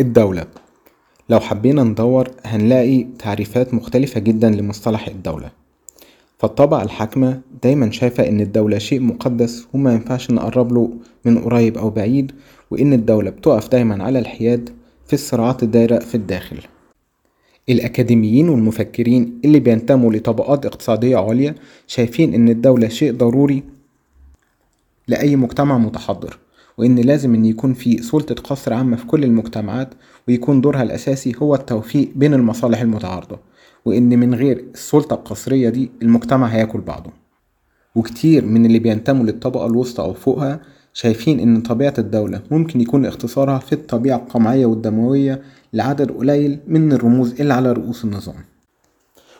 الدولة. لو حبينا ندور هنلاقي تعريفات مختلفة جدا لمصطلح الدولة. فالطبقة الحاكمة دايما شايفة إن الدولة شيء مقدس ومينفعش نقربله من قريب أو بعيد وإن الدولة بتقف دايما على الحياد في الصراعات الدايرة في الداخل. الأكاديميين والمفكرين اللي بينتموا لطبقات اقتصادية عليا شايفين إن الدولة شيء ضروري لأي مجتمع متحضر. وإن لازم إن يكون في سلطة قصر عامة في كل المجتمعات ويكون دورها الأساسي هو التوفيق بين المصالح المتعارضة. وإن من غير السلطة القصرية دي المجتمع هياكل بعضه. وكتير من اللي بينتموا للطبقة الوسطى أو فوقها شايفين إن طبيعة الدولة ممكن يكون اختصارها في الطبيعة القمعية والدموية لعدد قليل من الرموز اللي على رؤوس النظام.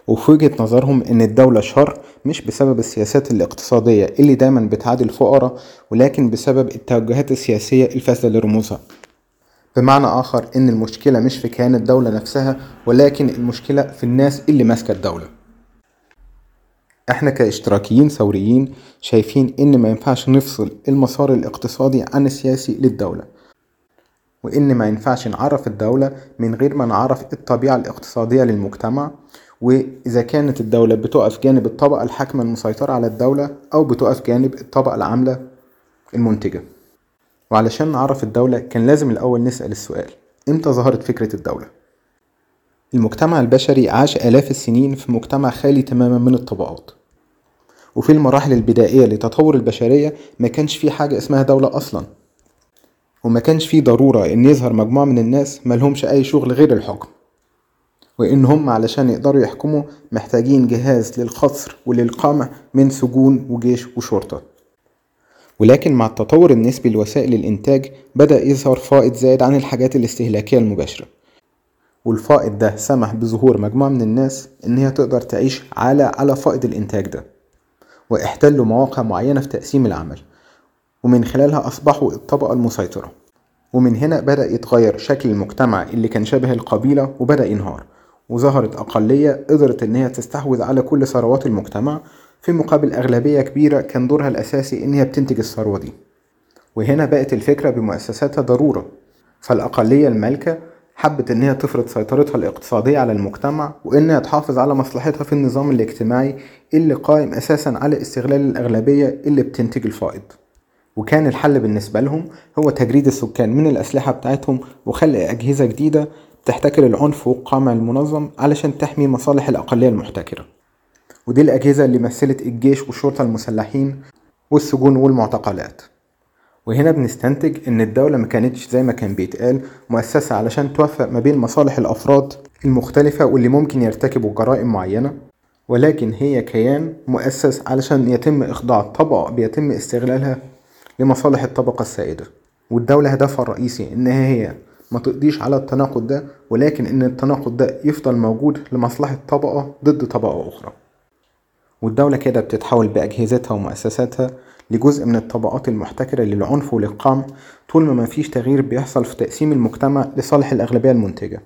وفي وجهة نظرهم إن الدولة شر مش بسبب السياسات الاقتصادية اللي دايما بتعادي الفقراء ولكن بسبب التوجهات السياسية الفاسدة لرموزها. بمعنى آخر إن المشكلة مش في كيان الدولة نفسها ولكن المشكلة في الناس اللي ماسكة الدولة. إحنا كاشتراكيين ثوريين شايفين إن ما ينفعش نفصل المسار الاقتصادي عن السياسي للدولة وإن ما ينفعش نعرف الدولة من غير ما نعرف الطبيعة الاقتصادية للمجتمع وإذا كانت الدولة بتقف جانب الطبقة الحاكمة المسيطرة على الدولة أو بتقف جانب الطبقة العاملة المنتجة. وعلشان نعرف الدولة كان لازم الأول نسأل السؤال إمتى ظهرت فكرة الدولة؟ المجتمع البشري عاش آلاف السنين في مجتمع خالي تماما من الطبقات. وفي المراحل البدائية لتطور البشرية ما كانش في حاجة اسمها دولة أصلا. وما كانش في ضرورة إن يظهر مجموعة من الناس ملهمش أي شغل غير الحكم. وإن هم علشان يقدروا يحكموا محتاجين جهاز للقصر وللقمع من سجون وجيش وشرطة. ولكن مع التطور النسبي لوسائل الإنتاج بدأ يظهر فائض زائد عن الحاجات الاستهلاكية المباشرة. والفائض ده سمح بظهور مجموعة من الناس إن هي تقدر تعيش على على فائض الإنتاج ده. واحتلوا مواقع معينة في تقسيم العمل. ومن خلالها أصبحوا الطبقة المسيطرة. ومن هنا بدأ يتغير شكل المجتمع اللي كان شبه القبيلة وبدأ ينهار. وظهرت أقلية قدرت إن هي تستحوذ على كل ثروات المجتمع في مقابل أغلبية كبيرة كان دورها الأساسي إن هي بتنتج الثروة دي. وهنا بقت الفكرة بمؤسساتها ضرورة. فالأقلية المالكة حبت إن هي تفرض سيطرتها الاقتصادية على المجتمع وإنها تحافظ على مصلحتها في النظام الاجتماعي اللي قائم أساسا على استغلال الأغلبية اللي بتنتج الفائض. وكان الحل بالنسبة لهم هو تجريد السكان من الأسلحة بتاعتهم وخلق أجهزة جديدة تحتكر العنف والقمع المنظم علشان تحمي مصالح الأقلية المحتكرة. ودي الأجهزة اللي مثلت الجيش والشرطة المسلحين والسجون والمعتقلات. وهنا بنستنتج إن الدولة ما كانتش زي ما كان بيتقال مؤسسة علشان توفق ما بين مصالح الأفراد المختلفة واللي ممكن يرتكبوا جرائم معينة ولكن هي كيان مؤسس علشان يتم إخضاع طبقة بيتم استغلالها لمصالح الطبقة السائدة. والدولة هدفها الرئيسي إن هي ما تقضيش على التناقض ده ولكن إن التناقض ده يفضل موجود لمصلحة طبقة ضد طبقة أخرى. والدولة كده بتتحول بأجهزتها ومؤسساتها لجزء من الطبقات المحتكرة للعنف وللقمع طول ما مفيش تغيير بيحصل في تقسيم المجتمع لصالح الأغلبية المنتجة.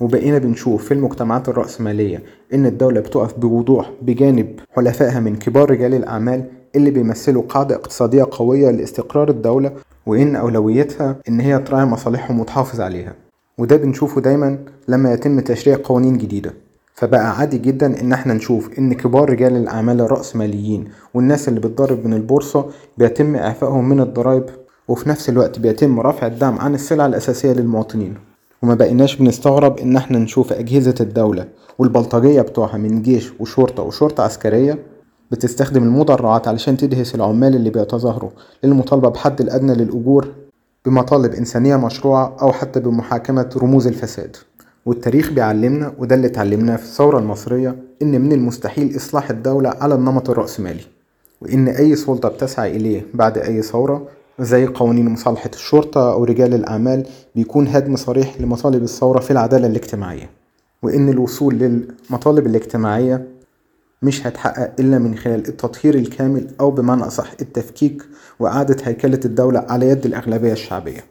وبقينا بنشوف في المجتمعات الرأسمالية إن الدولة بتقف بوضوح بجانب حلفائها من كبار رجال الأعمال اللي بيمثلوا قاعدة اقتصادية قوية لاستقرار الدولة وإن أولويتها إن هي تراعي مصالحهم وتحافظ عليها. وده بنشوفه دايما لما يتم تشريع قوانين جديدة. فبقى عادي جدا إن إحنا نشوف إن كبار رجال الأعمال الرأسماليين والناس اللي بتضرب من البورصة بيتم إعفائهم من الضرائب وفي نفس الوقت بيتم رفع الدعم عن السلع الأساسية للمواطنين. وما بقيناش بنستغرب إن إحنا نشوف أجهزة الدولة والبلطجية بتوعها من جيش وشرطة وشرطة عسكرية بتستخدم المدرعات علشان تدهس العمال اللي بيتظاهروا للمطالبة بحد الأدنى للأجور بمطالب إنسانية مشروعة أو حتى بمحاكمة رموز الفساد. والتاريخ بيعلمنا وده اللي اتعلمناه في الثورة المصرية إن من المستحيل إصلاح الدولة على النمط الرأسمالي وإن أي سلطة بتسعى إليه بعد أي ثورة زي قوانين مصالحة الشرطة أو رجال الأعمال بيكون هدم صريح لمطالب الثورة في العدالة الاجتماعية وإن الوصول للمطالب الاجتماعية مش هتحقق إلا من خلال التطهير الكامل أو بمعنى أصح التفكيك وإعادة هيكلة الدولة على يد الأغلبية الشعبية.